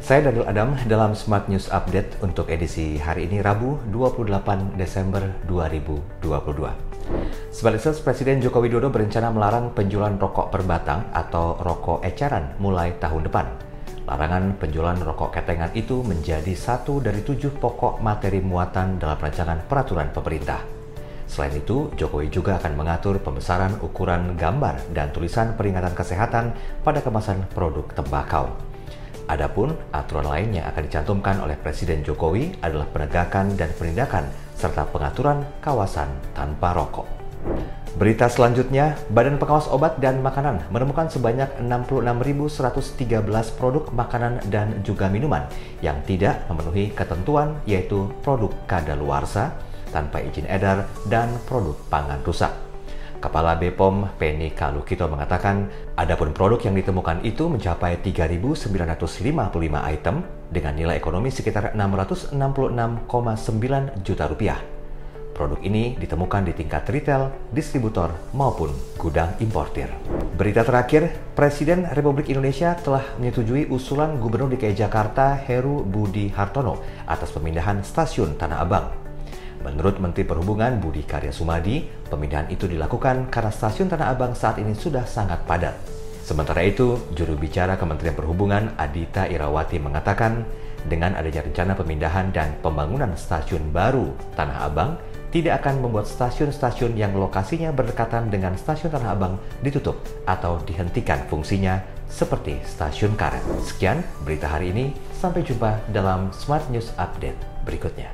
Saya Daniel Adam dalam Smart News Update untuk edisi hari ini Rabu 28 Desember 2022. Sebaliknya, Presiden Joko Widodo berencana melarang penjualan rokok perbatang atau rokok eceran mulai tahun depan. Larangan penjualan rokok ketengan itu menjadi satu dari tujuh pokok materi muatan dalam rancangan peraturan pemerintah. Selain itu, Jokowi juga akan mengatur pembesaran ukuran gambar dan tulisan peringatan kesehatan pada kemasan produk tembakau. Adapun aturan lain yang akan dicantumkan oleh Presiden Jokowi adalah penegakan dan penindakan serta pengaturan kawasan tanpa rokok. Berita selanjutnya, Badan Pengawas Obat dan Makanan menemukan sebanyak 66.113 produk makanan dan juga minuman yang tidak memenuhi ketentuan yaitu produk kadaluarsa, tanpa izin edar, dan produk pangan rusak. Kepala Bepom Penny Kalukito mengatakan, adapun produk yang ditemukan itu mencapai 3.955 item dengan nilai ekonomi sekitar 666,9 juta rupiah. Produk ini ditemukan di tingkat retail, distributor, maupun gudang importir. Berita terakhir, Presiden Republik Indonesia telah menyetujui usulan Gubernur DKI Jakarta Heru Budi Hartono atas pemindahan stasiun Tanah Abang. Menurut Menteri Perhubungan Budi Karya Sumadi, pemindahan itu dilakukan karena stasiun Tanah Abang saat ini sudah sangat padat. Sementara itu, juru bicara Kementerian Perhubungan Adita Irawati mengatakan, dengan adanya rencana pemindahan dan pembangunan stasiun baru Tanah Abang, tidak akan membuat stasiun-stasiun yang lokasinya berdekatan dengan stasiun Tanah Abang ditutup atau dihentikan fungsinya seperti stasiun karet. Sekian berita hari ini, sampai jumpa dalam Smart News Update berikutnya.